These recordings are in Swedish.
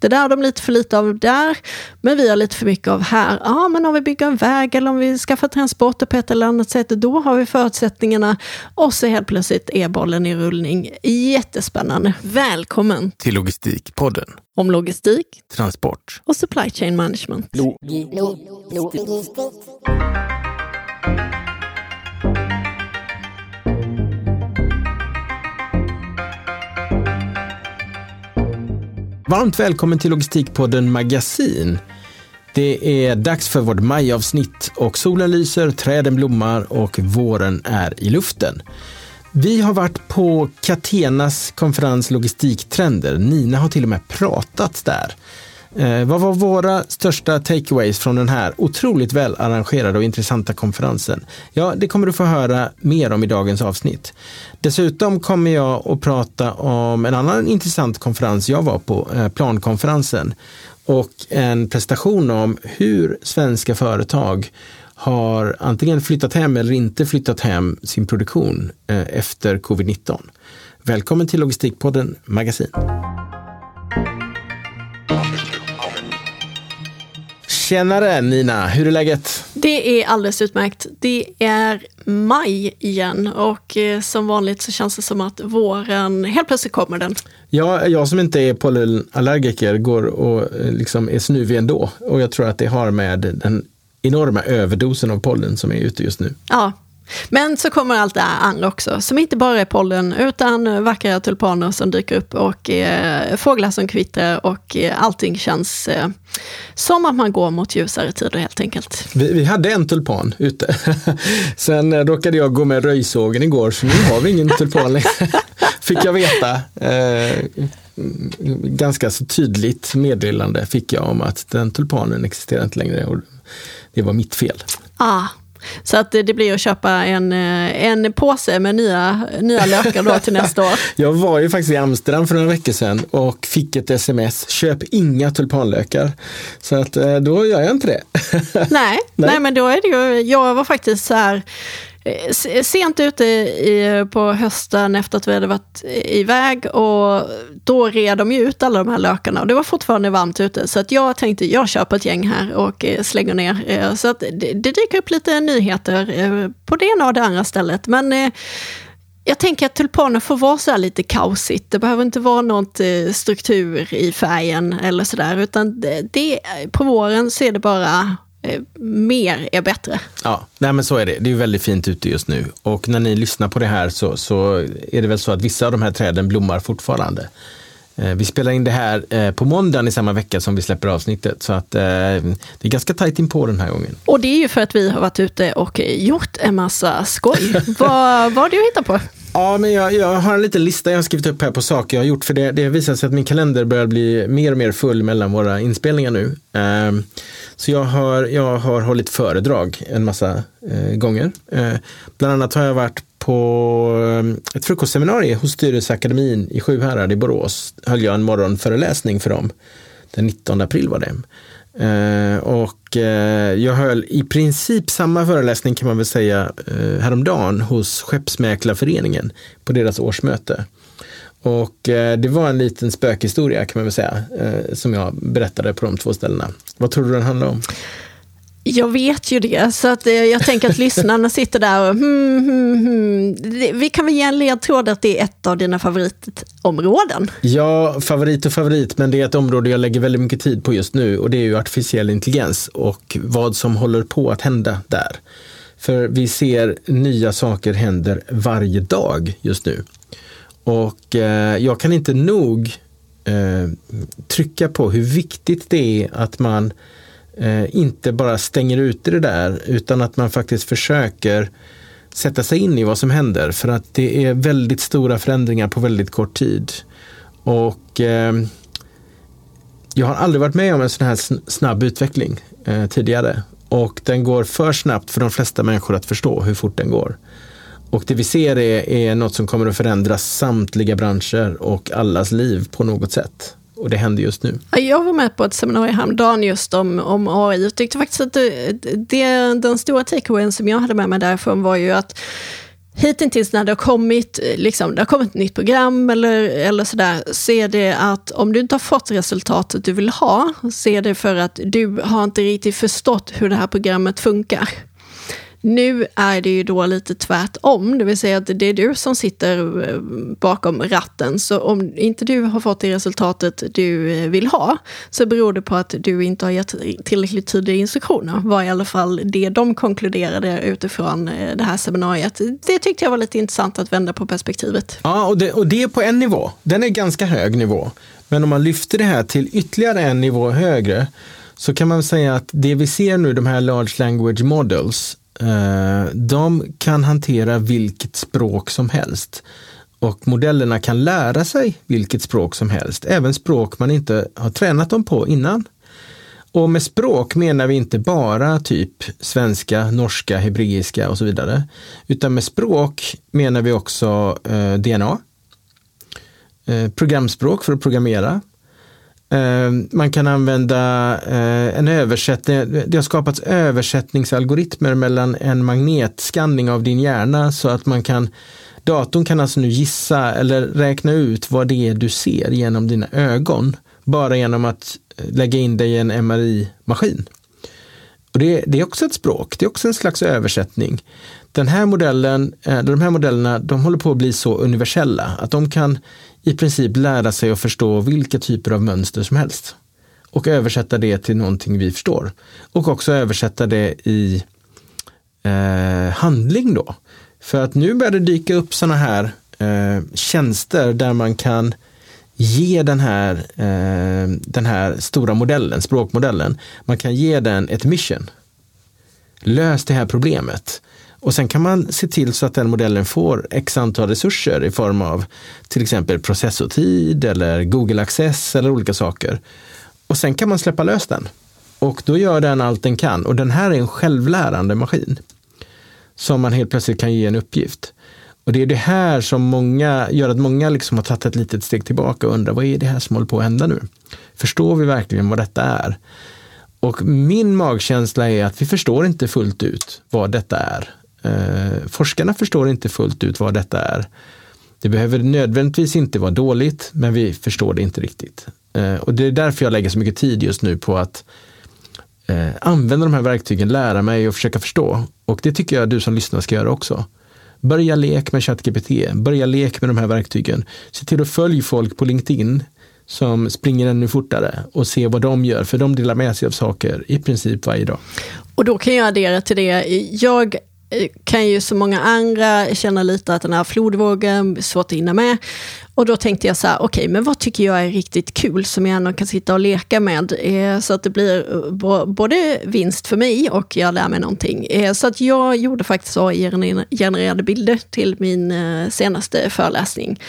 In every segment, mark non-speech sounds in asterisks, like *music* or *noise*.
Det där har de lite för lite av där, men vi har lite för mycket av här. Ja, men om vi bygger en väg eller om vi skaffar transporter på ett eller annat sätt, då har vi förutsättningarna. Och så helt plötsligt är bollen i rullning. Jättespännande. Välkommen till Logistikpodden. Om logistik, transport och supply chain management. Lo lo lo Varmt välkommen till Logistikpodden Magasin. Det är dags för vårt majavsnitt och solen lyser, träden blommar och våren är i luften. Vi har varit på Catenas konferens Logistiktrender. Nina har till och med pratat där. Eh, vad var våra största takeaways från den här otroligt väl arrangerade och intressanta konferensen? Ja, det kommer du få höra mer om i dagens avsnitt. Dessutom kommer jag att prata om en annan intressant konferens jag var på, eh, plankonferensen, och en prestation om hur svenska företag har antingen flyttat hem eller inte flyttat hem sin produktion eh, efter covid-19. Välkommen till Logistikpodden Magasin. Tjenare Nina, hur är läget? Det är alldeles utmärkt. Det är maj igen och eh, som vanligt så känns det som att våren, helt plötsligt kommer den. Ja, jag som inte är pollenallergiker går och eh, liksom är snuvig ändå och jag tror att det har med den enorma överdosen av pollen som är ute just nu. Ja, men så kommer allt det andra också, som inte bara är pollen, utan vackra tulpaner som dyker upp och eh, fåglar som kvittrar och eh, allting känns eh, som att man går mot ljusare tider helt enkelt. Vi, vi hade en tulpan ute. *laughs* Sen eh, råkade jag gå med röjsågen igår, så nu har vi ingen *laughs* tulpan längre. *laughs* Fick jag veta. Eh, ganska så tydligt meddelande fick jag om att den tulpanen existerar inte längre. Och det var mitt fel. Ah, så att det blir att köpa en, eh, en påse med nya, nya lökar då till nästa år. *laughs* Jag var ju faktiskt i Amsterdam för några veckor sedan och fick ett sms, köp inga tulpanlökar. Så att eh, då gör jag inte det. *laughs* nej, nej. nej men då är det ju, jag var faktiskt så här, Eh, Eh, sent ute i, på hösten efter att vi hade varit iväg och då red de ju ut alla de här lökarna och det var fortfarande varmt ute så att jag tänkte jag köper ett gäng här och eh, slänger ner. Eh, så att det, det dyker upp lite nyheter på det ena och det andra stället. Men jag tänker att tulpaner får vara så lite kaosigt. Det behöver inte vara något struktur i färgen eller sådär utan det, det, på våren så är det bara mer är bättre. Ja, nej men så är det. Det är väldigt fint ute just nu. Och när ni lyssnar på det här så, så är det väl så att vissa av de här träden blommar fortfarande. Eh, vi spelar in det här eh, på måndagen i samma vecka som vi släpper avsnittet. Så att det är ganska tajt in på den här gången. Och det är ju för att vi har varit ute och gjort en massa skoj. *laughs* vad, vad har du hittat på? Ja, men jag, jag, har en liten lista jag har skrivit upp här på saker jag har gjort. För det, det visar sig att min kalender börjar bli mer och mer full mellan våra inspelningar nu. Så jag har, jag har hållit föredrag en massa eh, gånger. Eh, bland annat har jag varit på eh, ett frukostseminarium hos Styrelseakademin i Sjuhärad i Borås. Höll jag en morgonföreläsning för dem. Den 19 april var det. Eh, och eh, jag höll i princip samma föreläsning kan man väl säga eh, häromdagen hos Skeppsmäklarföreningen på deras årsmöte. Och eh, det var en liten spökhistoria kan man väl säga, eh, som jag berättade på de två ställena. Vad tror du den handlar om? Jag vet ju det, så att eh, jag tänker att *laughs* lyssnarna sitter där och hmm, hmm, hmm. Vi kan väl ge en ledtråd att det är ett av dina favoritområden? Ja, favorit och favorit, men det är ett område jag lägger väldigt mycket tid på just nu och det är ju artificiell intelligens och vad som håller på att hända där. För vi ser nya saker händer varje dag just nu. Och eh, jag kan inte nog eh, trycka på hur viktigt det är att man eh, inte bara stänger ute det där utan att man faktiskt försöker sätta sig in i vad som händer. För att det är väldigt stora förändringar på väldigt kort tid. Och eh, jag har aldrig varit med om en sån här snabb utveckling eh, tidigare. Och den går för snabbt för de flesta människor att förstå hur fort den går. Och det vi ser är, är något som kommer att förändra samtliga branscher och allas liv på något sätt. Och det händer just nu. Jag var med på ett seminarium häromdagen just om, om AI. Jag tyckte faktiskt att det, det, den stora takeawayen som jag hade med mig därifrån var ju att hittills när det har kommit, liksom, det har kommit ett nytt program eller, eller sådär, så är det att om du inte har fått resultatet du vill ha, så är det för att du har inte riktigt förstått hur det här programmet funkar. Nu är det ju då lite tvärtom, det vill säga att det är du som sitter eh, bakom ratten. Så om inte du har fått det resultatet du eh, vill ha, så beror det på att du inte har gett tillräckligt tydliga instruktioner. var i alla fall det de konkluderade utifrån eh, det här seminariet. Det tyckte jag var lite intressant att vända på perspektivet. Ja, och det, och det är på en nivå. Den är ganska hög nivå. Men om man lyfter det här till ytterligare en nivå högre, så kan man säga att det vi ser nu, de här large language models, Eh, de kan hantera vilket språk som helst. Och modellerna kan lära sig vilket språk som helst, även språk man inte har tränat dem på innan. Och med språk menar vi inte bara typ svenska, norska, hebreiska och så vidare. Utan med språk menar vi också eh, DNA, eh, programspråk för att programmera, Eh, man kan använda eh, en översättning, det har skapats översättningsalgoritmer mellan en magnetskanning av din hjärna så att man kan Datorn kan alltså nu gissa eller räkna ut vad det är du ser genom dina ögon bara genom att eh, lägga in dig i en MRI-maskin. Och det, det, är också ett språk, det är också en slags översättning. Den här modellen, eh, de här modellerna de håller på att bli så universella att de kan i princip lära sig att förstå vilka typer av mönster som helst. Och översätta det till någonting vi förstår. Och också översätta det i eh, handling då. För att nu börjar det dyka upp sådana här eh, tjänster där man kan ge den här, eh, den här stora modellen, språkmodellen, man kan ge den ett mission. Lös det här problemet. Och sen kan man se till så att den modellen får x antal resurser i form av till exempel processortid eller Google Access eller olika saker. Och sen kan man släppa lös den. Och då gör den allt den kan. Och den här är en självlärande maskin. Som man helt plötsligt kan ge en uppgift. Och det är det här som många, gör att många liksom har tagit ett litet steg tillbaka och undrar vad är det här som håller på att hända nu? Förstår vi verkligen vad detta är? Och min magkänsla är att vi förstår inte fullt ut vad detta är. Eh, forskarna förstår inte fullt ut vad detta är. Det behöver nödvändigtvis inte vara dåligt, men vi förstår det inte riktigt. Eh, och det är därför jag lägger så mycket tid just nu på att eh, använda de här verktygen, lära mig och försöka förstå. Och det tycker jag du som lyssnar ska göra också. Börja lek med ChatGPT, börja lek med de här verktygen. Se till att följa folk på LinkedIn som springer ännu fortare och se vad de gör, för de delar med sig av saker i princip varje dag. Och då kan jag addera till det, jag kan ju som många andra känna lite att den här flodvågen är svårt att hinna med. Och då tänkte jag så här, okej, okay, men vad tycker jag är riktigt kul som jag ändå kan sitta och leka med? Eh, så att det blir eh, både vinst för mig och jag lär mig någonting. Eh, så att jag gjorde faktiskt AI-genererade bilder till min eh, senaste föreläsning.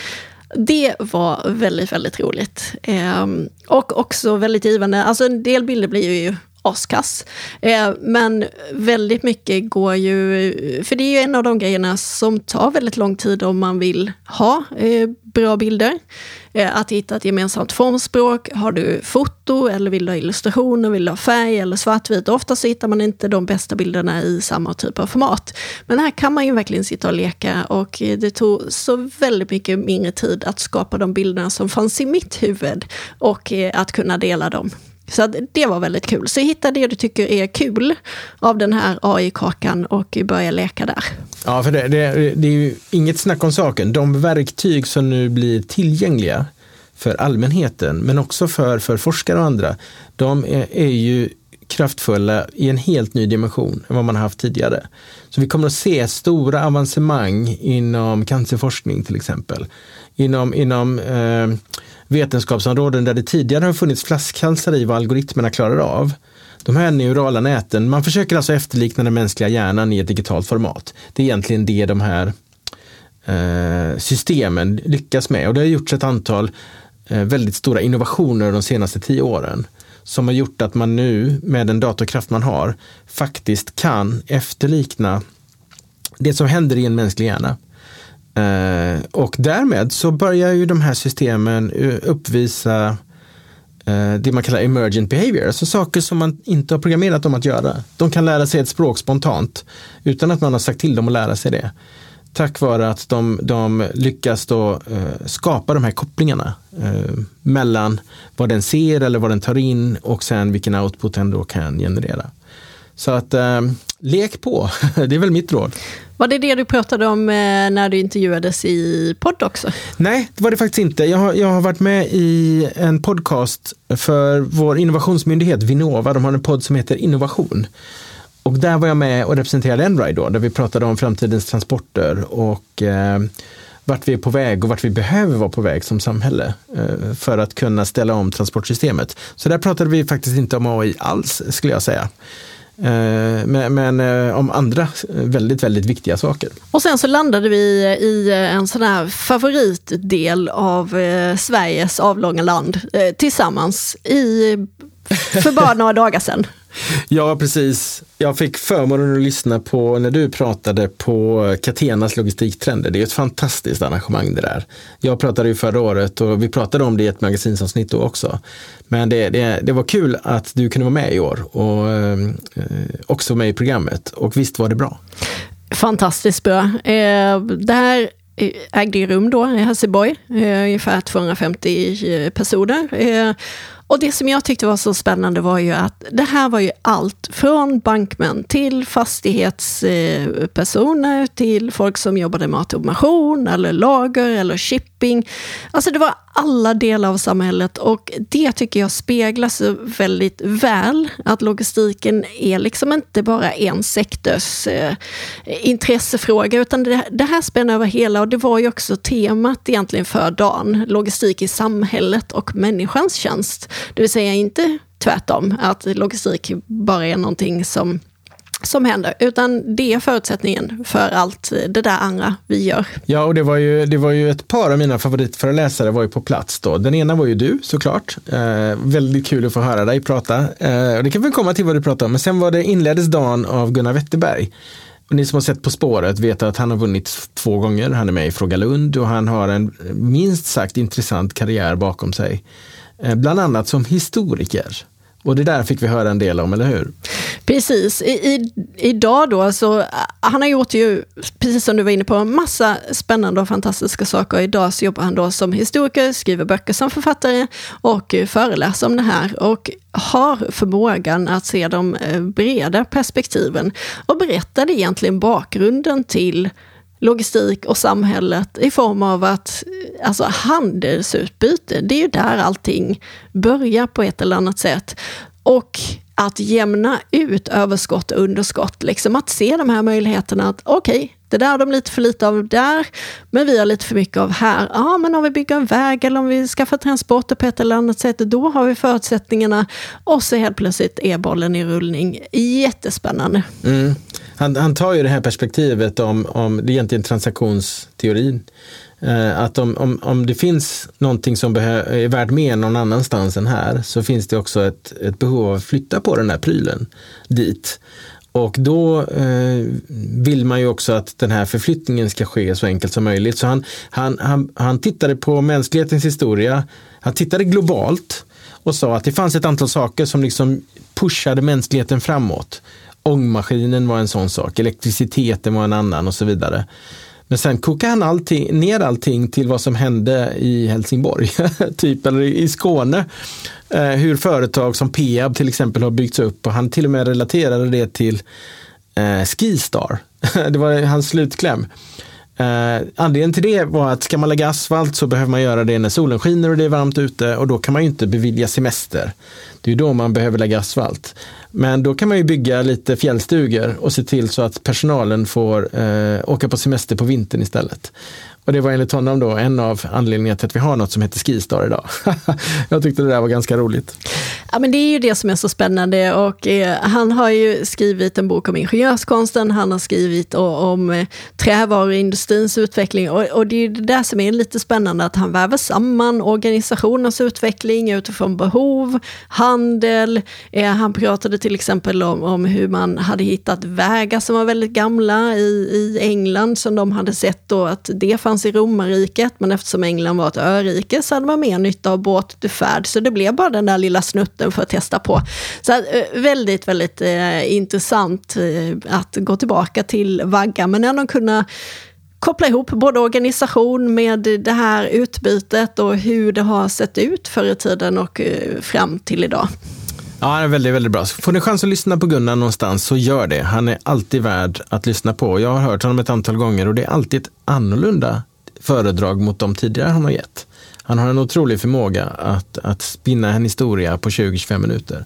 Det var väldigt, väldigt roligt. Ehm, och också väldigt givande. Alltså en del bilder blir ju askass. Eh, men väldigt mycket går ju, för det är ju en av de grejerna som tar väldigt lång tid om man vill ha eh, bra bilder. Eh, att hitta ett gemensamt formspråk. Har du foto eller vill du ha illustrationer, vill du ha färg eller svartvit? Ofta så hittar man inte de bästa bilderna i samma typ av format. Men här kan man ju verkligen sitta och leka och det tog så väldigt mycket mindre tid att skapa de bilderna som fanns i mitt huvud och eh, att kunna dela dem. Så det var väldigt kul. Så hitta det du tycker är kul av den här AI-kakan och börja leka där. Ja, för det, det, det är ju inget snack om saken. De verktyg som nu blir tillgängliga för allmänheten, men också för, för forskare och andra, de är, är ju kraftfulla i en helt ny dimension än vad man har haft tidigare. Så vi kommer att se stora avancemang inom cancerforskning till exempel. Inom, inom eh, vetenskapsområden där det tidigare har funnits flaskhalsar i vad algoritmerna klarar av. De här neurala näten, man försöker alltså efterlikna den mänskliga hjärnan i ett digitalt format. Det är egentligen det de här eh, systemen lyckas med och det har gjorts ett antal eh, väldigt stora innovationer de senaste tio åren som har gjort att man nu med den datorkraft man har faktiskt kan efterlikna det som händer i en mänsklig hjärna. Eh, och därmed så börjar ju de här systemen eh, uppvisa eh, det man kallar emergent behavior, alltså saker som man inte har programmerat dem att göra. De kan lära sig ett språk spontant utan att man har sagt till dem att lära sig det. tack vare att de, de lyckas då, eh, skapa de här kopplingarna eh, mellan vad den ser eller vad den tar in och sen vilken output den då kan generera. Så att eh, lek på, *laughs* det är väl mitt råd. Var det det du pratade om eh, när du intervjuades i podd också? Nej, det var det faktiskt inte. Jag har, jag har varit med i en podcast för vår innovationsmyndighet Vinnova. De har en podd som heter Innovation. Och där var jag med och representerade Enride då, där vi pratade om framtidens transporter och eh, vart vi är på väg och vart vi behöver vara på väg som samhälle eh, för att kunna ställa om transportsystemet. Så där pratade vi faktiskt inte om AI alls, skulle jag säga. Eh, men, men eh, om andra väldigt, väldigt viktiga saker. Och sen så landade vi i en sån här favoritdel av Sveriges avlånga land tillsammans i, för bara *laughs* några dagar sedan. Ja, precis. Jag fick förmånen att lyssna på när du pratade på Catenas logistiktrender. Det är ett fantastiskt arrangemang det där. Jag pratade ju förra året och vi pratade om det i ett magasinsavsnitt då också. Men det, det, det var kul att du kunde vara med i år och eh, också med i programmet. Och visst var det bra? Fantastiskt bra. Eh, det här ägde rum då i Helsingborg, eh, ungefär 250 personer. Eh, och det som jag tyckte var så spännande var ju att det här var ju allt från bankmän till fastighetspersoner till folk som jobbade med automation eller lager eller shipping. Alltså det var alla delar av samhället och det tycker jag speglas väldigt väl. Att logistiken är liksom inte bara en sektors eh, intressefråga utan det, det här spänner över hela och det var ju också temat egentligen för dagen. Logistik i samhället och människans tjänst. Det vill säga inte tvärtom, att logistik bara är någonting som som händer, utan det är förutsättningen för allt det där andra vi gör. Ja, och det var ju, det var ju ett par av mina favoritföreläsare var ju på plats då. Den ena var ju du såklart. Eh, väldigt kul att få höra dig prata. Eh, det kan vi komma till vad du pratar om, men sen var det inleddes dagen av Gunnar Wetterberg. Och ni som har sett På spåret vet att han har vunnit två gånger. Han är med i Fråga Lund och han har en minst sagt intressant karriär bakom sig. Eh, bland annat som historiker. Och det där fick vi höra en del om, eller hur? Precis. I, i, idag då, så han har gjort ju, precis som du var inne på, en massa spännande och fantastiska saker. Idag så jobbar han då som historiker, skriver böcker som författare och föreläser om det här. Och har förmågan att se de eh, breda perspektiven och berättade egentligen bakgrunden till logistik och samhället i form av att alltså handelsutbyte, det är ju där allting börjar på ett eller annat sätt. Och att jämna ut överskott och underskott, liksom att se de här möjligheterna att okej, okay, det där har de lite för lite av där, men vi har lite för mycket av här. Ja, men om vi bygger en väg eller om vi skaffar transporter på ett eller annat sätt, då har vi förutsättningarna. Och så helt plötsligt är bollen i rullning. Jättespännande. Mm. Han, han tar ju det här perspektivet om, om det är egentligen transaktionsteorin. Eh, att om, om, om det finns någonting som är värt mer någon annanstans än här så finns det också ett, ett behov av att flytta på den här prylen dit. Och då eh, vill man ju också att den här förflyttningen ska ske så enkelt som möjligt. Så han, han, han, han tittade på mänsklighetens historia, han tittade globalt och sa att det fanns ett antal saker som liksom pushade mänskligheten framåt. Ångmaskinen var en sån sak, elektriciteten var en annan och så vidare. Men sen kokar han allting, ner allting till vad som hände i Helsingborg, *laughs* typ, eller i Skåne. Eh, hur företag som Peab till exempel har byggts upp och han till och med relaterade det till eh, Skistar. *laughs* det var hans slutkläm. Eh, anledningen till det var att ska man lägga asfalt så behöver man göra det när solen skiner och det är varmt ute och då kan man ju inte bevilja semester. Det är då man behöver lägga asfalt. Men då kan man ju bygga lite fjällstugor och se till så att personalen får eh, åka på semester på vintern istället. Och det var enligt honom då en av anledningarna till att vi har något som heter Skistar idag. *laughs* jag tyckte det där var ganska roligt. Ja, men det är ju det som är så spännande och eh, han har ju skrivit en bok om ingenjörskonsten, han har skrivit om eh, trävaruindustrins utveckling och, och, det är det där som är lite spännande att han väver samman organisationens utveckling utifrån behov, handel, eh, han pratade till exempel om, om, hur man hade hittat vägar som var väldigt gamla i, i England som de hade sett då att det fanns i romarriket, men eftersom England var ett örike så hade man mer nytta av båt till färd, så det blev bara den där lilla snutten för att testa på. Så eh, väldigt, väldigt eh, intressant eh, att gå tillbaka till vagga, men ändå kunna koppla ihop både organisation med det här utbytet och hur det har sett ut förr i tiden och eh, fram till idag. Ja, han är väldigt, väldigt bra. Får ni chans att lyssna på Gunnar någonstans så gör det. Han är alltid värd att lyssna på. Jag har hört honom ett antal gånger och det är alltid ett annorlunda föredrag mot de tidigare han har gett. Han har en otrolig förmåga att, att spinna en historia på 20-25 minuter.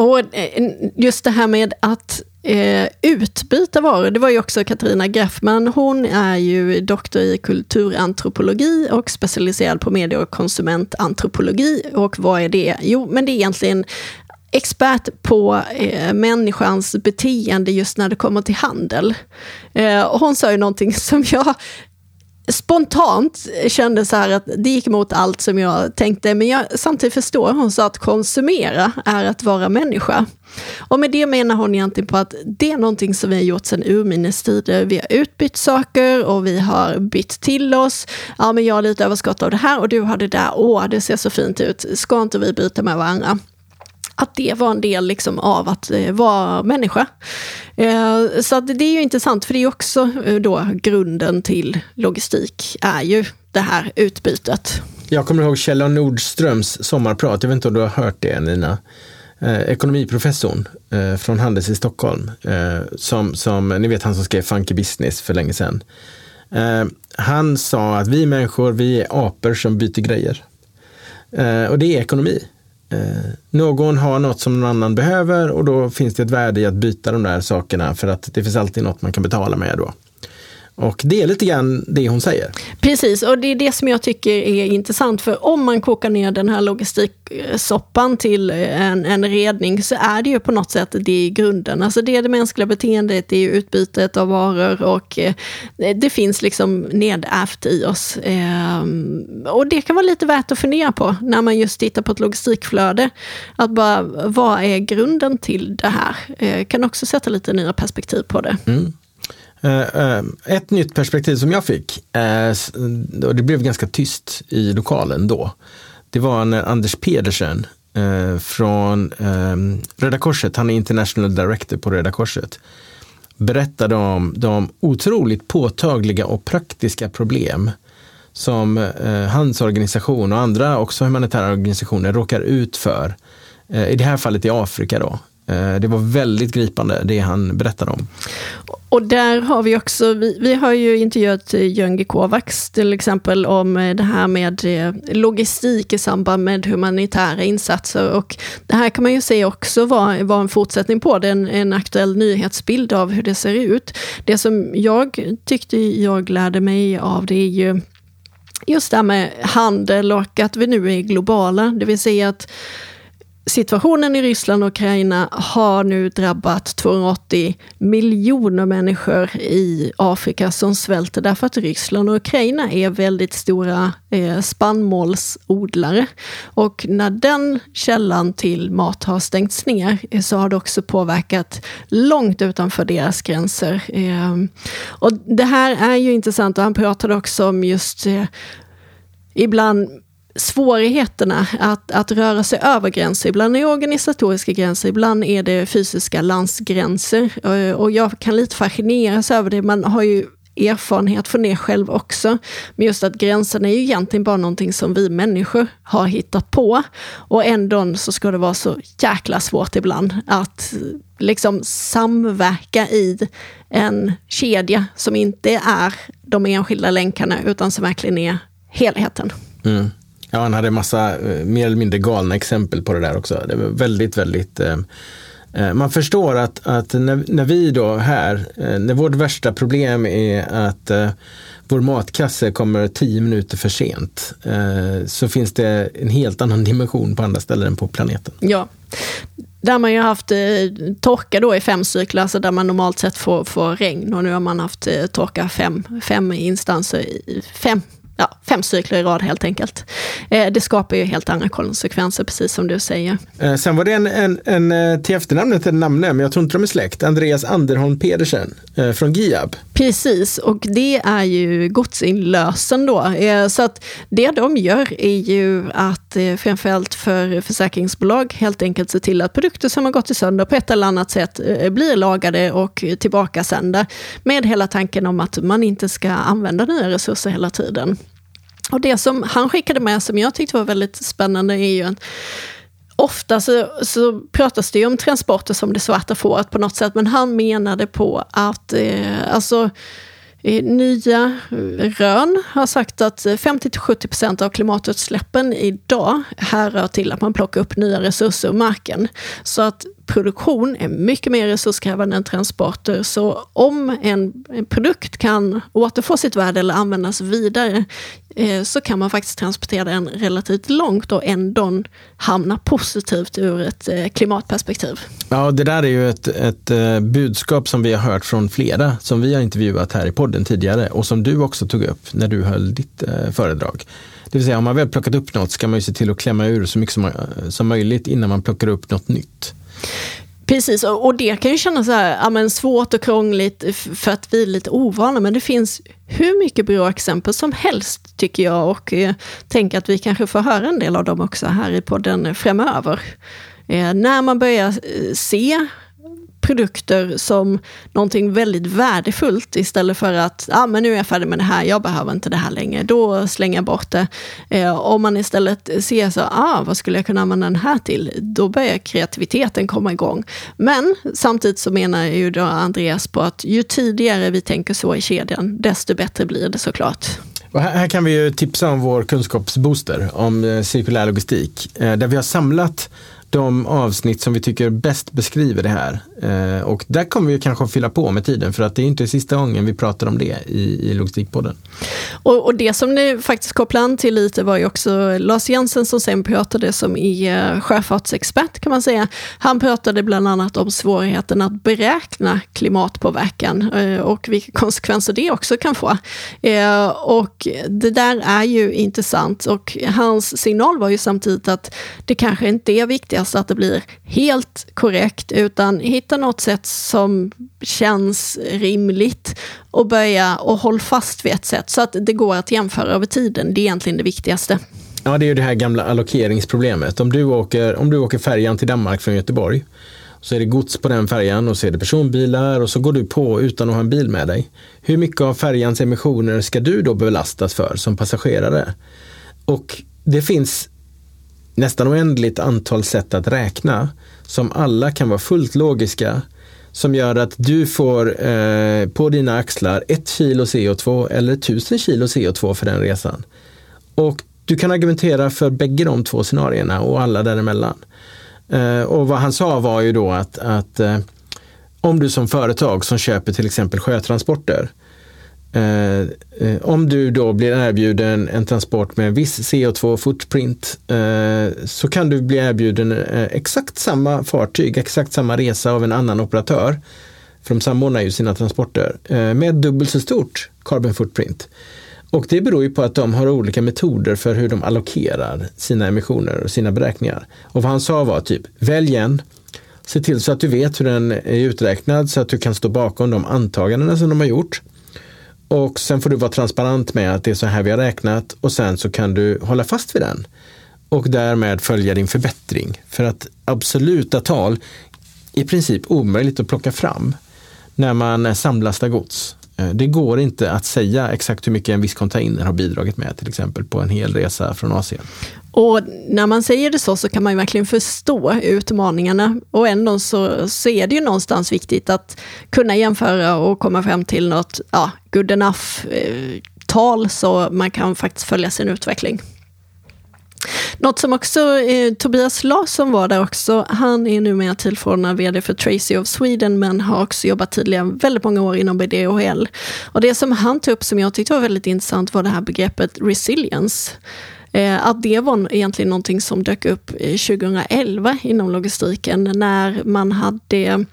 Och eh, just det här med att eh, utbyta varor, det var ju också Katarina Graffman. Hon är ju doktor i kulturantropologi och specialiserad på medie och konsumentantropologi. Och vad är det? Jo, men det är egentligen expert på eh, människans beteende just när det kommer till handel. Eh, hon sa ju någonting *laughs* som jag spontant kände så här att det gick emot allt som jag tänkte, men jag samtidigt förstår hon sa att konsumera är att vara människa. Och med det menar hon egentligen på att det är någonting som vi har gjort sedan urminnes tider. Vi har utbytt saker och vi har bytt till oss. Ja, men jag har lite överskott av det här och du har det där. Åh, det ser så fint ut. Ska inte vi byta med varandra? Att det var en del liksom av att eh, vara människa. Eh, så att det är ju intressant, för det är också eh, då grunden till logistik, är ju det här utbytet. Jag kommer ihåg Kjell Nordströms sommarprat, jag vet inte om du har hört det Nina? Eh, ekonomiprofessorn eh, från Handels i Stockholm, eh, som, som, ni vet han som skrev Funky Business för länge sedan. Eh, han sa att vi människor, vi är apor som byter grejer. Eh, och det är ekonomi. Eh, någon har något som någon annan behöver och då finns det ett värde i att byta de där sakerna för att det finns alltid något man kan betala med då. Och det är lite grann det hon säger. Precis, och det är det som jag tycker är intressant. För om man kokar ner den här logistiksoppan till en, en redning så är det ju på något sätt det i grunden. Alltså det är det mänskliga beteendet, det är utbytet av varor och eh, det finns liksom nedärvt i oss. Ehm, och det kan vara lite värt att fundera på när man just tittar på ett logistikflöde. Att bara, vad är grunden till det här? Eh, kan också sätta lite nya perspektiv på det. Mm. Eh, eh, ett nytt perspektiv som jag fick, eh, och det blev ganska tyst i lokalen då, det var när Anders Pedersen från ehm, Röda Korset, han är international director på Röda Korset, berättade om de otroligt påtagliga och praktiska problem som hans organisation och andra också humanitära organisationer råkar ut för. I det här fallet i Afrika då. Eh, det var väldigt gripande det han berättade om. Och där har vi också, vi, vi har ju intervjuat eh, Jöngi Kovacs till exempel om eh, det här med logistik i samband med humanitära insatser. Och det här kan man ju se också var, var en fortsättning på, det en, en aktuell nyhetsbild av hur det ser ut. Det som jag tyckte jag lärde mig av det är ju just det här med handel och att vi nu är globala, det vill säga att situationen i Ryssland och Ukraina har nu drabbat 280 miljoner människor i Afrika som svälter därför att Ryssland och Ukraina är väldigt stora eh, spannmålsodlare. Och när den källan till mat har stängts ner eh, så har det också påverkat långt utanför deras gränser. Eh, och det här är ju intressant och han pratade också om just eh, ibland svårigheterna att, att röra sig över gränser. Ibland är det organisatoriska gränser, ibland är det fysiska landsgränser. Eh, och jag kan lite fascineras över det. Man har ju erfarenhet från det själv också. Men just att gränserna är ju egentligen bara någonting som vi människor har hittat på. Och ändå så ska det vara så jäkla svårt ibland att liksom samverka i en kedja som inte är de enskilda länkarna utan som verkligen är helheten. Mm. Ja, han hade massa eh, mer eller mindre galna exempel på det där också. Det var väldigt, väldigt eh, eh man förstår att, att när, när, vi då här, eh, när vårt värsta problem är att vår matkasse kommer tio minuter för sent, så finns det en helt annan dimension på andra ställen än på planeten. Ja. Där man ju haft torka då i fem cykler, alltså där man normalt sett får, får regn och nu har man haft torka fem, fem instanser, fem ja, fem cykler i rad helt enkelt. Eh, det skapar ju helt andra konsekvenser, precis som du säger. Eh, sen var det en, en, en eh, till efternamnet en namn, men jag tror inte de är släkt, Andreas Anderholm Pedersen från Giab. Precis, och det är ju godsinlösen då. Så att det de gör är ju att eh, framförallt för försäkringsbolag helt enkelt se till att produkter som har gått i sönder på ett eller annat sätt blir lagade och tillbakasända. Med hela tanken om att man inte ska använda nya resurser hela tiden. Och det som han skickade med som jag tyckte var väldigt spännande är ju att ofta så, så pratas det ju om transporter som det svarta fåret på något sätt, men han menade på att eh, alltså, eh, Nya rön har sagt att 50-70% av klimatutsläppen idag härrör till att man plockar upp nya resurser ur marken. Så att produktion är mycket mer resurskrävande än transporter. Så om en, en produkt kan återfå sitt värde eller användas vidare eh, så kan man faktiskt transportera den relativt långt och ändå hamna positivt ur ett eh, klimatperspektiv. Ja, det där är ju ett, ett eh, budskap som vi har hört från flera som vi har intervjuat här i podden tidigare och som du också tog upp när du höll ditt eh, föredrag. Det vill säga, om man väl plockat upp något ska man ju se till att klämma ur så mycket som, eh, som möjligt innan man plockar upp något nytt. Precis, och det kan ju kännas så här, ja, men svårt och krångligt för att vi är lite ovana, men det finns hur mycket bra exempel som helst tycker jag och eh, tänker att vi kanske får höra en del av dem också här i podden framöver. Eh, när man börjar eh, se produkter som någonting väldigt värdefullt istället för att ah, men nu är jag färdig med det här, jag behöver inte det här längre, då slänger jag bort det. Eh, om man istället ser så, ah, vad skulle jag kunna använda den här till? Då börjar kreativiteten komma igång. Men samtidigt så menar ju då Andreas på att ju tidigare vi tänker så i kedjan, desto bättre blir det såklart. Och här, här, kan vi ju tipsa om vår kunskapsbooster om eh, cirkulär logistik, eh, där vi har samlat de avsnitt som vi tycker bäst beskriver det här. Eh, och där kommer vi kanske att fylla på med tiden för att det är inte sista gången vi pratar om det i, i Logistikpodden. Och, och det som ni faktiskt kopplade an till lite var ju också Lars Jensen som sen pratade som är eh, sjöfartsexpert kan man säga. Han pratade bland annat om svårigheten att beräkna klimatpåverkan eh, och vilka konsekvenser det också kan få. Eh, och det där är ju intressant och hans signal var ju samtidigt att det kanske inte är viktigt viktigaste att det blir helt korrekt, utan hitta något sätt som känns rimligt och börja och håll fast vid ett sätt så att det går att jämföra över tiden. Det är egentligen det viktigaste. Ja, det är ju det här gamla allokeringsproblemet. Om du åker, om du åker färjan till Danmark från Göteborg så är det gods på den färjan och så är det personbilar och så går du på utan att ha en bil med dig. Hur mycket av färjans emissioner ska du då belastas för som passagerare? Och det finns nästan oändligt antal sätt att räkna som alla kan vara fullt logiska som gör att du får eh, på dina axlar ett kilo CO2 eller tusen kilo CO2 för den resan. Och du kan argumentera för bägge de två scenarierna och alla däremellan. Eh, och vad han sa var ju då att, att eh, om du som företag som köper till exempel sjötransporter Eh, eh, om du då blir erbjuden en transport med en viss CO2-footprint eh, så kan du bli erbjuden eh, exakt samma fartyg, exakt samma resa av en annan operatör. För de samordnar ju sina transporter eh, med dubbelt så stort carbon footprint. Och det beror ju på att de har olika metoder för hur de allokerar sina emissioner och sina beräkningar. Och vad han sa var typ, välj en, se till så att du vet hur den är uträknad så att du kan stå bakom de antagandena som de har gjort. Och sen får du vara transparent med att det är så här vi har räknat och sen så kan du hålla fast vid den. Och därmed följa din förbättring. För att absoluta tal i princip omöjligt att plocka fram när man eh, samlastar gods. Eh, det går inte att säga exakt hur mycket en viss container har bidragit med till exempel på en hel resa från Asien. Och när man säger det så, så kan man ju verkligen förstå utmaningarna. Och ändå så, så är det ju någonstans viktigt att kunna jämföra och komma fram till något ja, good enough-tal, eh, så man kan faktiskt följa sin utveckling. Något som också, eh, Tobias Larsson var där också, han är numera tillförordnad VD för Tracy of Sweden, men har också jobbat tidigare väldigt många år inom BDHL. Och det som han tog upp som jag tyckte var väldigt intressant var det här begreppet resilience. Eh, att det var egentligen någonting som dök upp eh, 2011 inom logistiken när man hade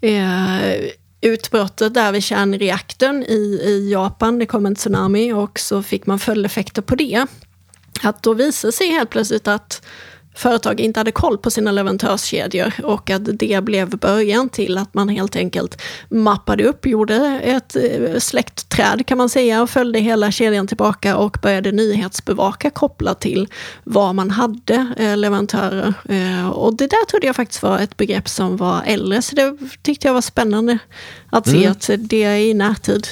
eh, utbrottet där vid kärnreaktorn i, i Japan, det kom en tsunami och så fick man följdeffekter på det. Att då visade sig helt plötsligt att företag inte hade koll på sina leverantörskedjor och att det blev början till att man helt enkelt mappade upp, gjorde ett eh, släktträd kan man säga och följde hela kedjan tillbaka och började nyhetsbevaka kopplat till vad man hade eh, leverantörer. Eh, och det där trodde jag faktiskt var ett begrepp som var äldre, så det tyckte jag var spännande att se mm. att det är i närtid.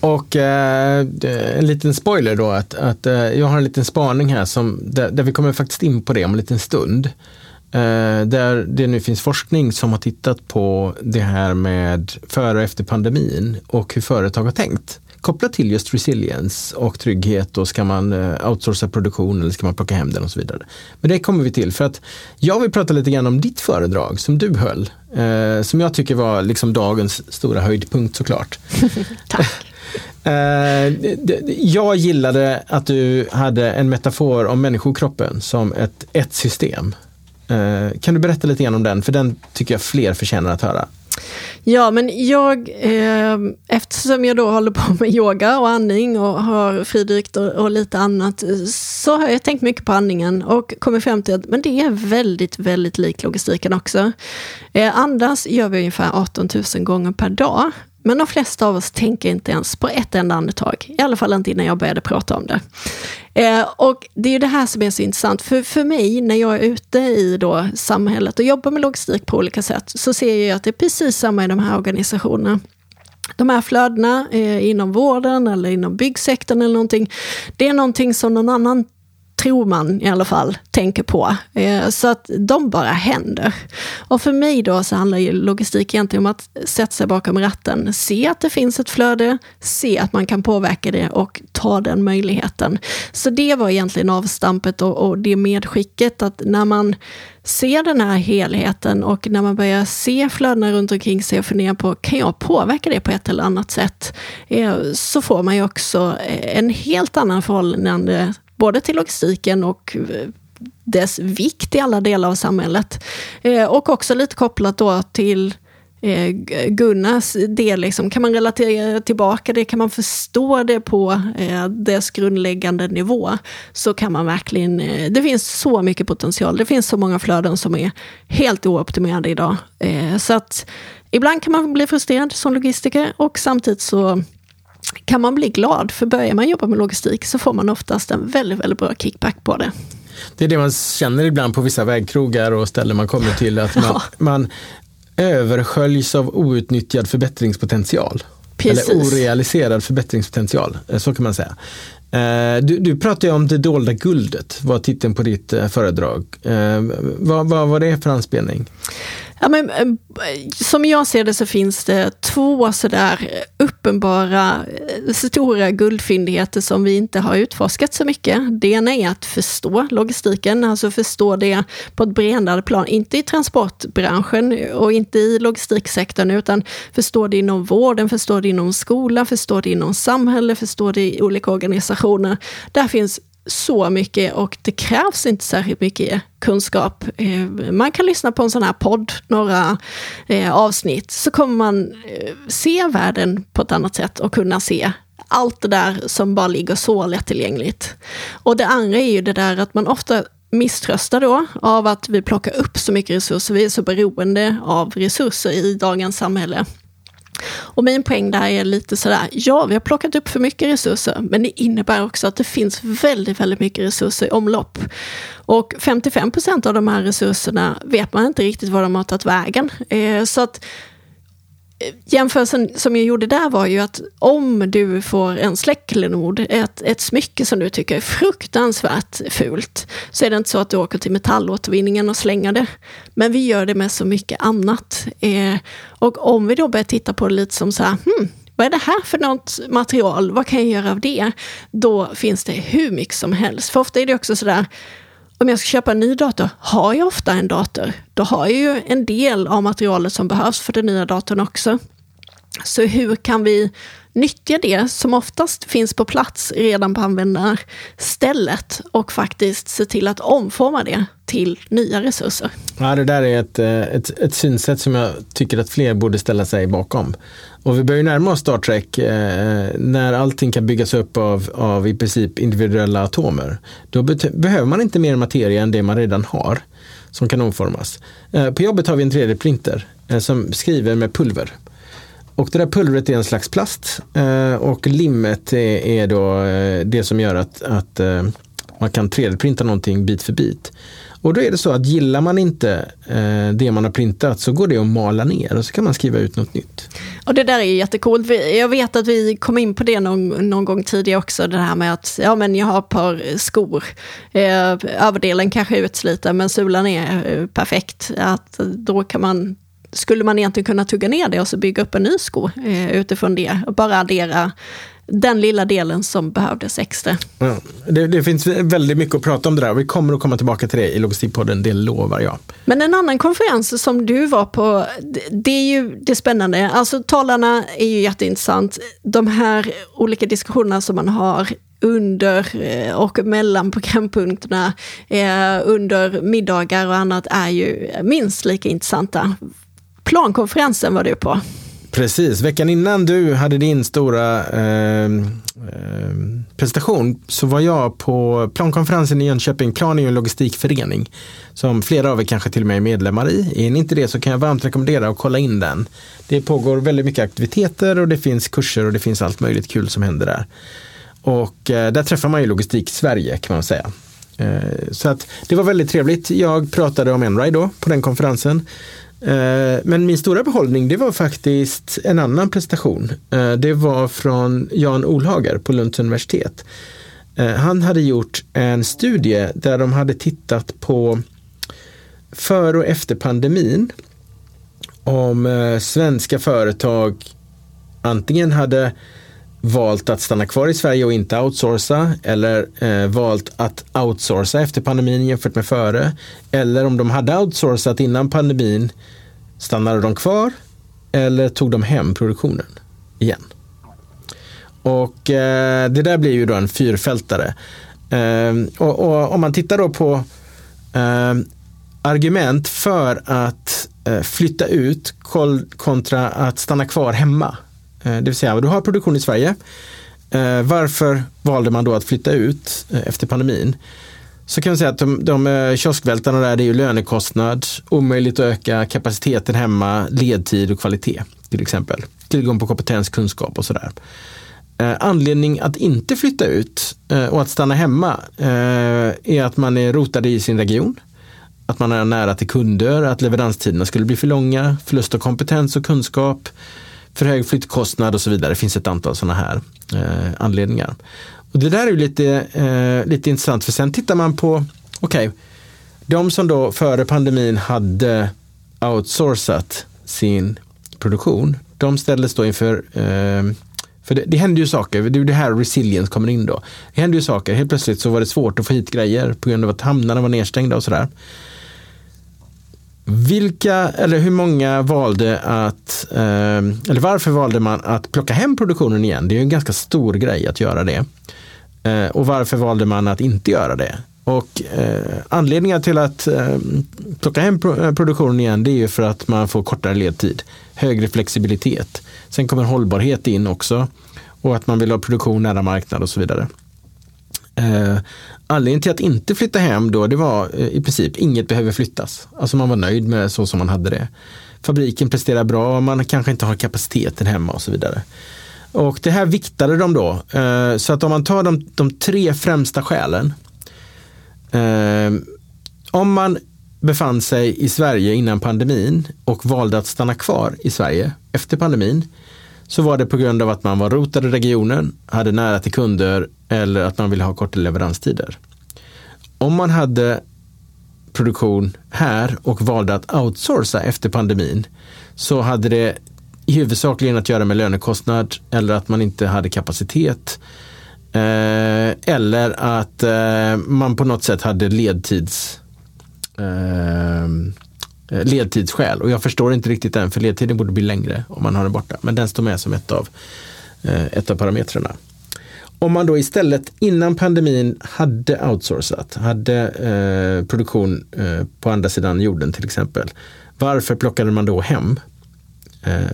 Och eh, en liten spoiler då, att, att eh, jag har en liten spaning här som, där, där, vi kommer faktiskt in på det om en liten stund. Eh, där det nu finns forskning som har tittat på det här med före och efter pandemin och hur företag har tänkt. Kopplat till just resilience och trygghet och ska man eh, outsourca produktion eller ska man plocka hem den och så vidare. Men det kommer vi till för att jag vill prata lite grann om ditt föredrag som du höll. Eh, som jag tycker var liksom dagens stora höjdpunkt såklart. *laughs* Tack. Eh, jag gillade att du hade en metafor om människokroppen som ett, ett system. Eh, kan du berätta lite grann om den? För den tycker jag fler förtjänar att höra. Ja, men jag, eh, eftersom jag då håller på med yoga och andning och har fridykt och, och, lite annat, så har jag tänkt mycket på andningen och kommit fram till att men det är väldigt, väldigt lik logistiken också. Eh, andas gör vi ungefär 18 000 gånger per dag men de flesta av oss tänker inte ens på ett enda andetag. I alla fall inte innan jag började prata om det. Eh, och det är ju det här som är så intressant. För, för mig, när jag är ute i då samhället och jobbar med logistik på olika sätt, så ser jag att det är precis samma i de här organisationerna. De här flödena eh, inom vården eller inom byggsektorn eller någonting, det är någonting som någon annan tror man i alla fall tänker på. Eh, så att de bara händer. Och för mig då så handlar ju logistik egentligen om att sätta sig bakom ratten, se att det finns ett flöde, se att man kan påverka det och ta den möjligheten. Så det var egentligen avstampet och, och det medskicket att när man ser den här helheten och när man börjar se flödena runt omkring sig och fundera på, kan jag påverka det på ett eller annat sätt? Eh, så får man ju också en helt annan förhållande både till logistiken och eh, dess vikt i alla delar av samhället. Eh, och också lite kopplat då till eh, Gunnars del, liksom. kan man relatera tillbaka det, kan man förstå det på eh, dess grundläggande nivå, så kan man verkligen, eh, det finns så mycket potential, det finns så många flöden som är helt ooptimerade idag. Eh, så att ibland kan man bli frustrerad som logistiker och samtidigt så kan man bli glad, för börjar man jobba med logistik så får man oftast en väldigt, väldigt bra kickback på det. Det är det man känner ibland på vissa vägkrogar och ställen man kommer till, att man, *laughs* ja. man översköljs av outnyttjad förbättringspotential. Precis. Eller orealiserad förbättringspotential, eh, så kan man säga. Eh, du, du pratar ju om det dolda guldet, var titeln på ditt eh, föredrag. Vad, vad var det för anspelning? Ja, men, eh, som jag ser det så finns det två sådär eh, uppenbara eh, stora guldfyndigheter som vi inte har utforskat så mycket. Det ena är att förstå logistiken, alltså förstå det på ett bredare plan. Inte i transportbranschen och inte i logistiksektorn, utan förstå det inom vården, förstå det inom skolan, förstå det inom samhälle, förstå det i olika organisationer. Där finns så mycket och det krävs inte särskilt mycket kunskap. Eh, man kan lyssna på en sån här podd, några eh, avsnitt, så kommer man eh, se världen på ett annat sätt och kunna se allt det där som bara ligger så lättillgängligt. Och det andra är ju det där att man ofta misströstar då av att vi plockar upp så mycket resurser. Vi är så beroende av resurser i dagens samhälle. Och min poäng där är lite sådär, ja vi har plockat upp för mycket resurser, men det innebär också att det finns väldigt, väldigt mycket resurser i omlopp. Och 55 procent av de här resurserna vet man inte riktigt var de har tagit vägen. Eh, så att jämförelsen som jag gjorde där var ju att om du får en släckklenod, ett, ett smycke som du tycker är fruktansvärt fult, så är det inte så att du åker till metallåtervinningen och slänger det. Men vi gör det med så mycket annat. Eh, och om vi då börjar titta på det lite som så här, hmm, vad är det här för något material? Vad kan jag göra av det? Då finns det hur mycket som helst. För ofta är det också sådär, om jag ska köpa en ny dator, har jag ofta en dator, då har jag ju en del av materialet som behövs för den nya datorn också. Så hur kan vi nyttja det som oftast finns på plats redan på användarstället och faktiskt se till att omforma det till nya resurser. Ja, det där är ett, eh, ett, ett synsätt som jag tycker att fler borde ställa sig bakom. Och vi börjar närma oss Star Trek eh, när allting kan byggas upp av, av i princip individuella atomer. Då behöver man inte mer materia än det man redan har som kan omformas. Eh, på jobbet har vi en 3D-printer eh, som skriver med pulver. Och det där pulvret är en slags plast eh, och limmet är, då eh, det som gör att, att eh, man kan 3D-printa någonting bit för bit. Och då är det så att gillar man inte eh, det man har printat så går det att mala ner och så kan man skriva ut något nytt. Och det där är jättecoolt. Jag vet att vi kom in på det någon, någon gång tidigare också, det här med att ja, men jag har ett par skor. Eh, överdelen kanske är utsliten men sulan är eh, perfekt. Att då kan man skulle man egentligen kunna tugga ner det och så bygga upp en ny sko eh, utifrån det och bara addera den lilla delen som behövdes extra. Ja, det, det, finns väldigt mycket att prata om det där vi kommer att komma tillbaka till det i Logistikpodden, det lovar jag. Men en annan konferens som du var på, det är ju det spännande. Alltså talarna är ju jätteintressant. De här olika diskussionerna som man har under eh, och mellan programpunkterna eh, under middagar och annat är ju minst lika intressanta. Plankonferensen var du på. Precis, veckan innan du hade din stora eh, eh, presentation så var jag på plankonferensen i Jönköping. Plan är ju en logistikförening som flera av er kanske till och med är medlemmar i. Är ni inte det så kan jag varmt rekommendera att kolla in den. Det pågår väldigt mycket aktiviteter och det finns kurser och det finns allt möjligt kul som händer där. Och eh, där träffar man ju Logistik Sverige kan man säga. Eh, så att det var väldigt trevligt. Jag pratade om Enride då på den konferensen. Eh, men min stora behållning det var faktiskt en annan prestation. Eh, det var från Jan Olhager på Lunds universitet. Eh, han hade gjort en studie där de hade tittat på före och efter pandemin om svenska företag antingen hade valt att stanna kvar i Sverige och inte outsourca eller eh, valt att outsourca efter pandemin jämfört med före. Eller om de hade outsourcat innan pandemin, stannade de kvar eller tog de hem produktionen igen? Och eh, det där blir ju då en fyrfältare. Eh, och, och, om man tittar då på eh, argument för att eh, flytta ut kontra att stanna kvar hemma Eh, det vill säga, du har produktion i Sverige. Eh, varför valde man då att flytta ut eh, efter pandemin? Så kan man säga att de, de kioskvältarna där, det är ju lönekostnad, omöjligt att öka kapaciteten hemma, ledtid och kvalitet till exempel. Tillgång på kompetens, kunskap och sådär. Anledning att inte flytta ut och att stanna hemma är att man är rotad i sin region. Att man är nära till kunder, att leveranstiderna skulle bli för långa, förlust av kompetens och kunskap, för hög flyttkostnad och så vidare. Det finns ett antal sådana här eh, anledningar. Och Det där är ju lite, eh, lite intressant för sen tittar man på, okej, okay, de som då före pandemin hade outsourcat sin produktion, de ställdes då inför eh, för det, det händer ju saker, det är det här resilience kommer in då. Det händer ju saker, helt plötsligt så var det svårt att få hit grejer på grund av att hamnarna var nedstängda och sådär. Vilka, eller hur många valde att, ehm, eller varför valde man att plocka hem produktionen igen? Det är en ganska stor grej att göra det. Eh, och varför valde man att inte göra det? Och eh, anledningar till att eh, plocka hem eh, produktionen igen det är ju för att man får kortare ledtid, högre flexibilitet. Sen kommer hållbarhet in också och att man vill ha produktion nära marknad och så vidare. Eh, anledningen till att inte flytta hem då, det var eh, i princip inget behöver flyttas. Alltså man var nöjd med så som man hade det. Fabriken presterar bra, man kanske inte har kapaciteten hemma och så vidare. Och det här viktade de då. Eh, så att om man tar de, de tre främsta skälen. Eh, om man befann sig i Sverige innan pandemin och valde att stanna kvar i Sverige efter pandemin så var det på grund av att man var rotad i regionen, hade nära till kunder eller att man vill ha korta leveranstider. Om man hade produktion här och valde att outsourca efter pandemin så hade det huvudsakligen att göra med lönekostnad eller att man inte hade kapacitet. Eh, eller att eh, man på något sätt hade ledtids eh, Eh, ledtidsskäl. Och jag förstår inte riktigt den, för ledtiden borde bli längre om man har den borta. Men den står med som ett av eh, ett av parametrarna. Om man då istället innan pandemin hade outsourcat, hade eh, produktion eh, på andra sidan jorden till exempel. Varför plockade man då hem? Eh,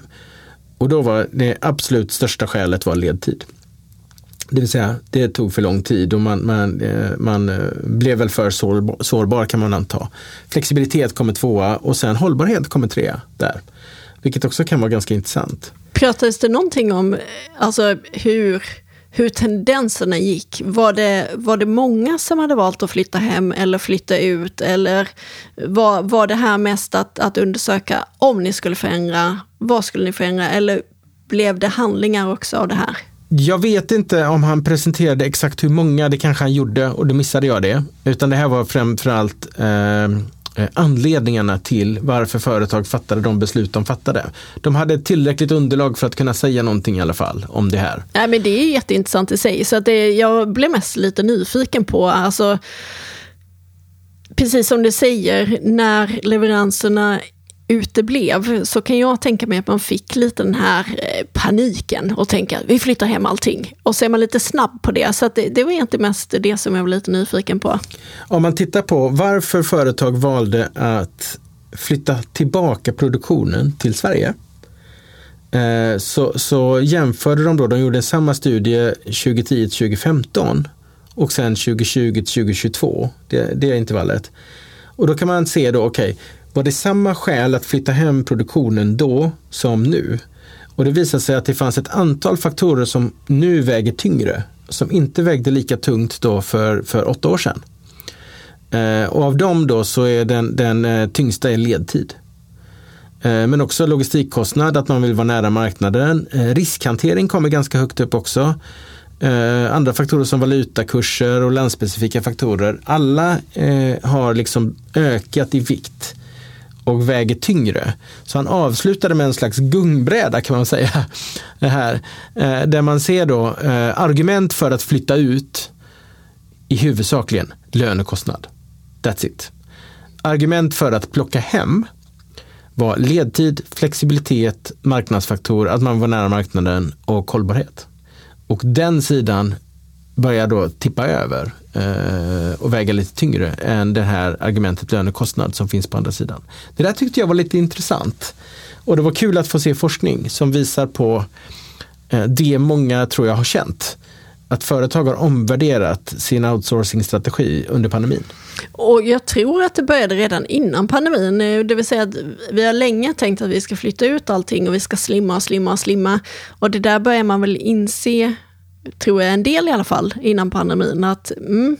och då var det absolut största skälet var ledtid. Det vill säga, det tog för lång tid och man, man, eh, man eh, blev väl för sårbar, sårbar kan man anta. Flexibilitet kommer tvåa och sen hållbarhet kommer trea där. Vilket också kan vara ganska intressant. Pratades det någonting om eh, alltså, hur hur tendenserna gick. Var det, var det många som hade valt att flytta hem eller flytta ut? Eller var, var det här mest att, att undersöka om ni skulle förändra, vad skulle ni förändra? Eller blev det handlingar också av det här? Jag vet inte om han presenterade exakt hur många, det kanske han gjorde och då missade jag det. Utan det här var framförallt eh, Eh, anledningarna till varför företag fattade de beslut de fattade. De hade tillräckligt underlag för att kunna säga någonting i alla fall om det här. Nej, men det är jätteintressant i sig, så att det, jag blev mest lite nyfiken på, alltså, precis som du säger, när leveranserna uteblev så kan jag tänka mig att man fick lite den här eh, paniken och tänka vi flyttar hem allting. Och så är man lite snabb på det. Så det, det var egentligen mest det som jag var lite nyfiken på. Om man tittar på varför företag valde att flytta tillbaka produktionen till Sverige. Eh, så, så jämförde de då, de gjorde samma studie 2010-2015 och sen 2020-2022, det, det intervallet. Och då kan man se då, okej, okay, var det samma skäl att flytta hem produktionen då som nu? Och det visade sig att det fanns ett antal faktorer som nu väger tyngre, som inte vägde lika tungt då för, för åtta år sedan. Eh, och av dem då så är den, den eh, tyngsta är ledtid. Eh, men också logistikkostnad, att man vill vara nära marknaden. Eh, riskhantering kommer ganska högt upp också. Eh, andra faktorer som valutakurser och landspecifika faktorer. Alla eh, har liksom ökat i vikt och väger tyngre. Så han avslutade med en slags gungbräda kan man säga. Det här, eh, där man ser då eh, argument för att flytta ut i huvudsakligen lönekostnad. That's it. Argument för att plocka hem var ledtid, flexibilitet, marknadsfaktor, att man var nära marknaden och hållbarhet. Och den sidan börjar då tippa över Eh, och väga lite tyngre än det här argumentet lönekostnad som finns på andra sidan. Det där tyckte jag var lite intressant. Och det var kul att få se forskning som visar på eh, det många tror jag har känt. Att företag har omvärderat sin outsourcing-strategi under pandemin. Och jag tror att det började redan innan pandemin. Eh, det vill säga att vi har länge tänkt att vi ska flytta ut allting och vi ska slimma och slimma och slimma. Och det där börjar man väl inse tror jag en del i alla fall, innan pandemin, att mm,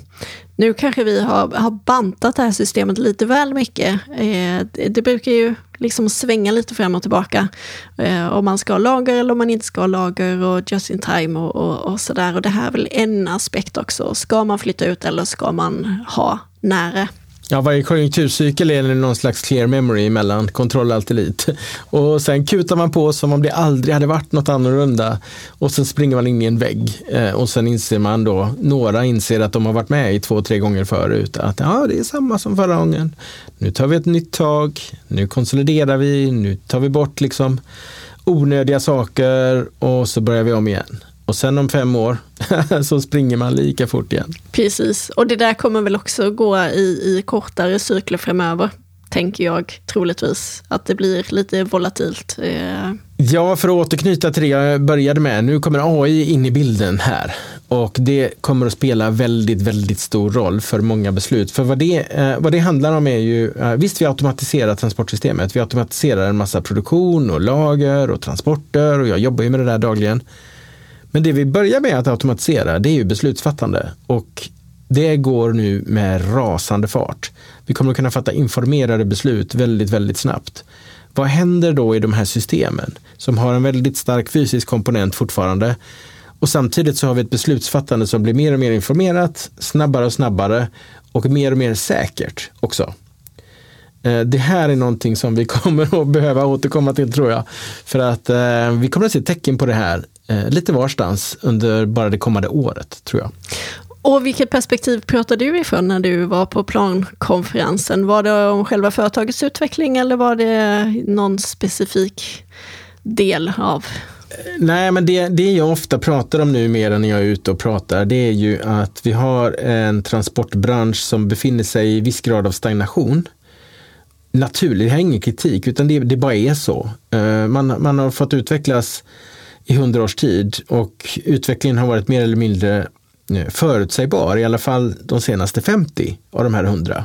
nu kanske vi har, har bantat det här systemet lite väl mycket. Eh, det, det, brukar ju liksom svänga lite fram och tillbaka. Eh, om man ska ha lager eller om man inte ska ha lager och just in time och, och, och sådär. Och det här är väl en aspekt också. Ska man flytta ut eller ska man ha nära? Ja, varje konjunkturcykel är någon slags clear memory mellan kontroll och allt Och sen kutar man på som om det aldrig hade varit något annorlunda. Och sen springer man in i en vägg. Eh, och sen inser man då, några inser att de har varit med i två, tre gånger förut. Att ja, det är samma som förra gången. Nu tar vi ett nytt tag. Nu konsoliderar vi. Nu tar vi bort liksom onödiga saker och så börjar vi om igen. Och sen om fem år *laughs* så springer man lika fort igen. Precis, och det där kommer väl också gå i, i kortare cykler framöver, tänker jag troligtvis. Att det blir lite volatilt. Eh. Ja, för att återknyta till det jag började med. Nu kommer AI in i bilden här. Och det kommer att spela väldigt, väldigt stor roll för många beslut. För vad det, eh, vad det handlar om är ju, eh, visst vi automatiserar transportsystemet. Vi automatiserar en massa produktion och lager och transporter och jag jobbar ju med det där dagligen. Men det vi börjar med att automatisera, det är ju beslutsfattande. Och det går nu med rasande fart. Vi kommer att kunna fatta informerade beslut väldigt, väldigt snabbt. Vad händer då i de här systemen som har en väldigt stark fysisk komponent fortfarande? Och samtidigt så har vi ett beslutsfattande som blir mer och mer informerat, snabbare och snabbare och mer och mer säkert också. Eh, det här är någonting som vi *laughs* kommer att behöva återkomma till tror jag. För att eh, vi kommer att se tecken på det här eh, lite varstans under bara det kommande året, tror jag. Och vilket perspektiv pratade du ifrån när du var på plankonferensen? Var det om själva företagets utveckling eller var det någon specifik del av Nej, men det, det jag ofta pratar om nu mer än när jag är ute och pratar, det är ju att vi har en transportbransch som befinner sig i viss grad av stagnation. Naturligt, det har ingen kritik, utan det, det bara är så. Eh, man, man har fått utvecklas i hundra års tid och utvecklingen har varit mer eller mindre eh, förutsägbar, i alla fall de senaste 50 av de här hundra.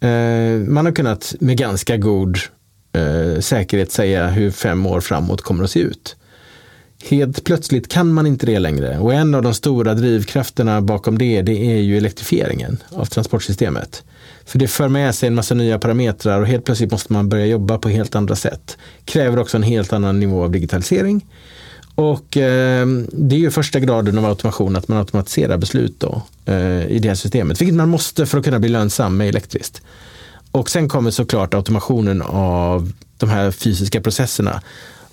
Eh, man har kunnat med ganska god eh, säkerhet säga hur fem år framåt kommer att se ut. Helt plötsligt kan man inte det längre och en av de stora drivkrafterna bakom det, det är ju elektrifieringen av transportsystemet. För det för med sig en massa nya parametrar och helt plötsligt måste man börja jobba på helt andra sätt. Kräver också en helt annan nivå av digitalisering. Och eh, det är ju första graden av automation att man automatiserar beslut då, eh, i det här systemet, vilket man måste för att kunna bli lönsam med elektriskt. Och sen kommer såklart automationen av de här fysiska processerna.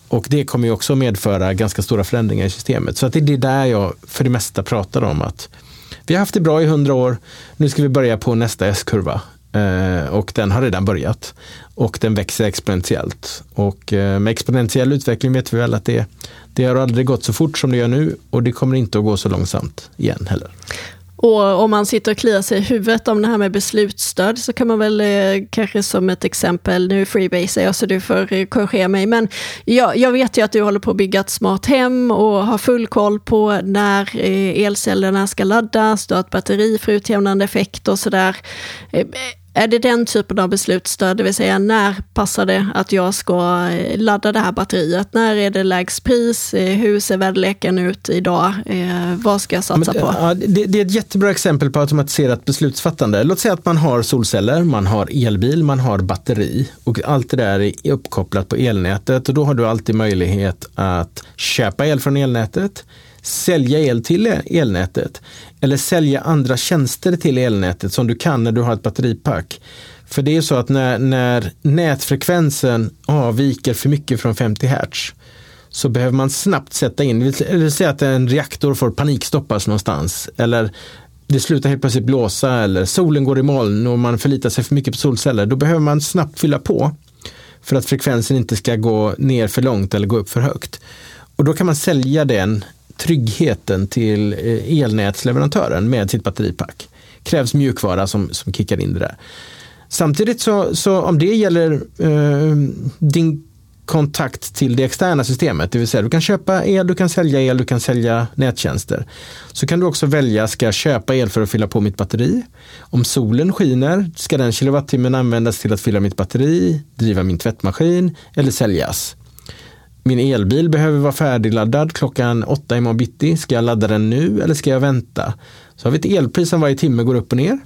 Och det kommer ju också medföra ganska stora förändringar i systemet. Så att det är där jag för det mesta pratar om att vi har haft det bra i hundra år, nu ska vi börja på nästa S-kurva. Eh, och den har redan börjat. Och den växer exponentiellt. Och eh, med exponentiell utveckling vet vi väl att det, det har aldrig gått så fort som det gör nu och det kommer inte att gå så långsamt igen heller. Och om man sitter och kliar sig i huvudet om det här med beslutsstöd så kan man väl eh, kanske som ett exempel, nu freebase jag så du får eh, korrigera mig, men jag, jag vet ju att du håller på att bygga ett smart hem och har full koll på när eh, elcellerna ska laddas, du har ett batteri för utjämnande effekt och sådär. Är det den typen av beslutsstöd, det vill säga när passar det att jag ska eh, ladda det här batteriet? När är det lägst pris? Eh, hur ser väderleken ut idag? Eh, vad ska jag satsa Men, på? Ja, det, det, är ett jättebra exempel på automatiserat beslutsfattande. Låt säga att man har solceller, man har elbil, man har batteri och allt det där är uppkopplat på elnätet och då har du alltid möjlighet att köpa el från elnätet sälja el till elnätet eller sälja andra tjänster till elnätet som du kan när du har ett batteripack. För det är så att när, när nätfrekvensen avviker för mycket från 50 Hz så behöver man snabbt sätta in, det vill säga att en reaktor får panikstoppas någonstans eller det slutar helt plötsligt blåsa eller solen går i moln och man förlitar sig för mycket på solceller. Då behöver man snabbt fylla på för att frekvensen inte ska gå ner för långt eller gå upp för högt. Och då kan man sälja den tryggheten till eh, elnätsleverantören med sitt batteripack. Krävs mjukvara som, som kickar in det där. Samtidigt så, så om det gäller eh, din kontakt till det externa systemet, det vill säga du kan köpa el, du kan sälja el, du kan sälja nättjänster. Så kan du också välja, ska jag köpa el för att fylla på mitt batteri? Om solen skiner, ska den kilowattimmen användas till att fylla mitt batteri, driva min tvättmaskin eller säljas? Min elbil behöver vara färdigladdad klockan åtta imorgon bitti. Ska jag ladda den nu eller ska jag vänta? Så har vi ett elpris som varje timme går upp och ner.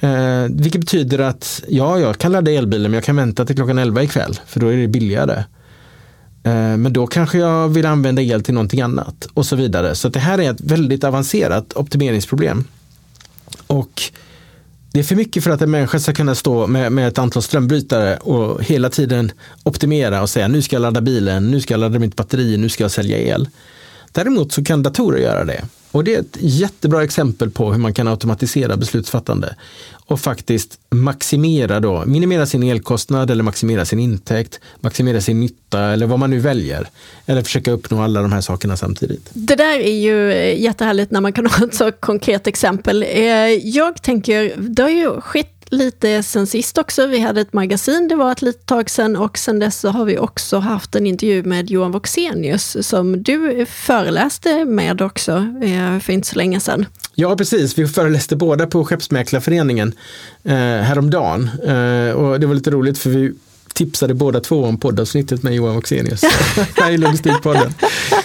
Eh, vilket betyder att ja, jag kan ladda elbilen men jag kan vänta till klockan 11 ikväll för då är det billigare. Eh, men då kanske jag vill använda el till någonting annat och så vidare. Så det här är ett väldigt avancerat optimeringsproblem. Och det är för mycket för att en människa ska kunna stå med, med ett antal strömbrytare och hela tiden optimera och säga nu ska jag ladda bilen, nu ska jag ladda mitt batteri, nu ska jag sälja el. Däremot så kan datorer göra det. Och det är ett jättebra exempel på hur man kan automatisera beslutsfattande och faktiskt maximera då, minimera sin elkostnad eller maximera sin intäkt, maximera sin nytta eller vad man nu väljer. Eller försöka uppnå alla de här sakerna samtidigt. Det där är ju eh, jättehärligt när man kan ha ett så konkret exempel. Eh, jag tänker, det har ju skett lite sen sist också. Vi hade ett magasin, det var ett litet tag sedan och sen dess så har vi också haft en intervju med Johan Voxenius som du föreläste med också eh, för inte så länge sedan. Ja, precis. Vi föreläste båda på Skeppsmäklarföreningen eh, häromdagen. Eh, och det var lite roligt för vi tipsade båda två om poddavsnittet med Johan Voxenius. här i Logistikpodden.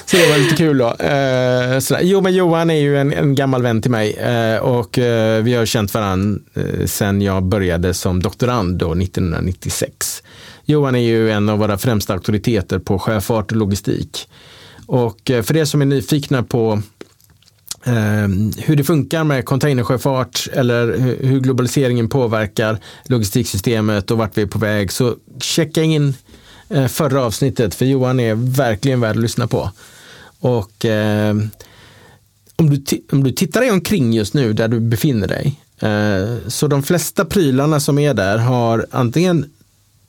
Så det var lite kul då. Eh, jo, men Johan är ju en, en gammal vän till mig eh, och eh, vi har känt varandra eh, sedan jag började som doktorand då 1996. Johan är ju en av våra främsta auktoriteter på sjöfart och logistik. Och eh, för er som är nyfikna på Ehm, hur det funkar med containersjöfart eller hur globaliseringen påverkar logistiksystemet och vart vi är på väg. Så checka in eh, förra avsnittet för Johan är verkligen värd att lyssna på. Och eh, om, du om du tittar dig omkring just nu där du befinner dig eh, så de flesta prylarna som är där har antingen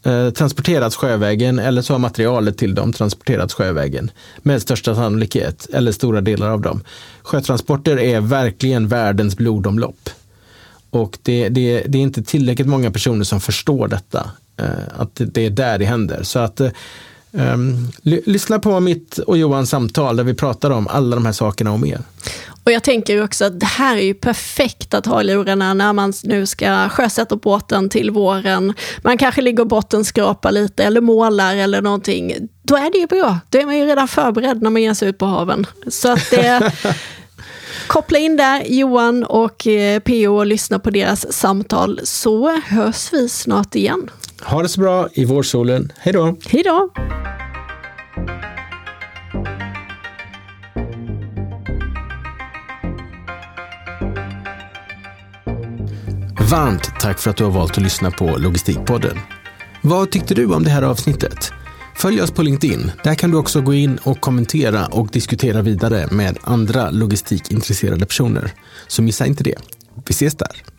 eh, transporterats sjövägen eller så har materialet till dem transporterats sjövägen med största sannolikhet, eller stora delar av dem. Sjötransporter är verkligen världens blodomlopp. Och det, det, det är inte tillräckligt många personer som förstår detta, eh, att det är där det händer. Så att Um, lyssna på mitt och Johans samtal där vi pratar om alla de här sakerna och mer. Och jag tänker också att det här är ju perfekt att ha i lurarna när man nu ska sjösätta båten till våren. Man kanske ligger och bottenskrapar lite eller målar eller någonting. Då är det ju bra. Då är man ju redan förberedd när man ger sig ut på haven. Så att det, *laughs* koppla in där Johan och eh, PO och lyssna på deras samtal så hörs vi snart igen. Ha det så bra i vårsolen. Hej då! Hej då! Varmt tack för att du har valt att lyssna på Logistikpodden. Vad tyckte du om det här avsnittet? Följ oss på LinkedIn. Där kan du också gå in och kommentera och diskutera vidare med andra logistikintresserade personer. Så missa inte det. Vi ses där.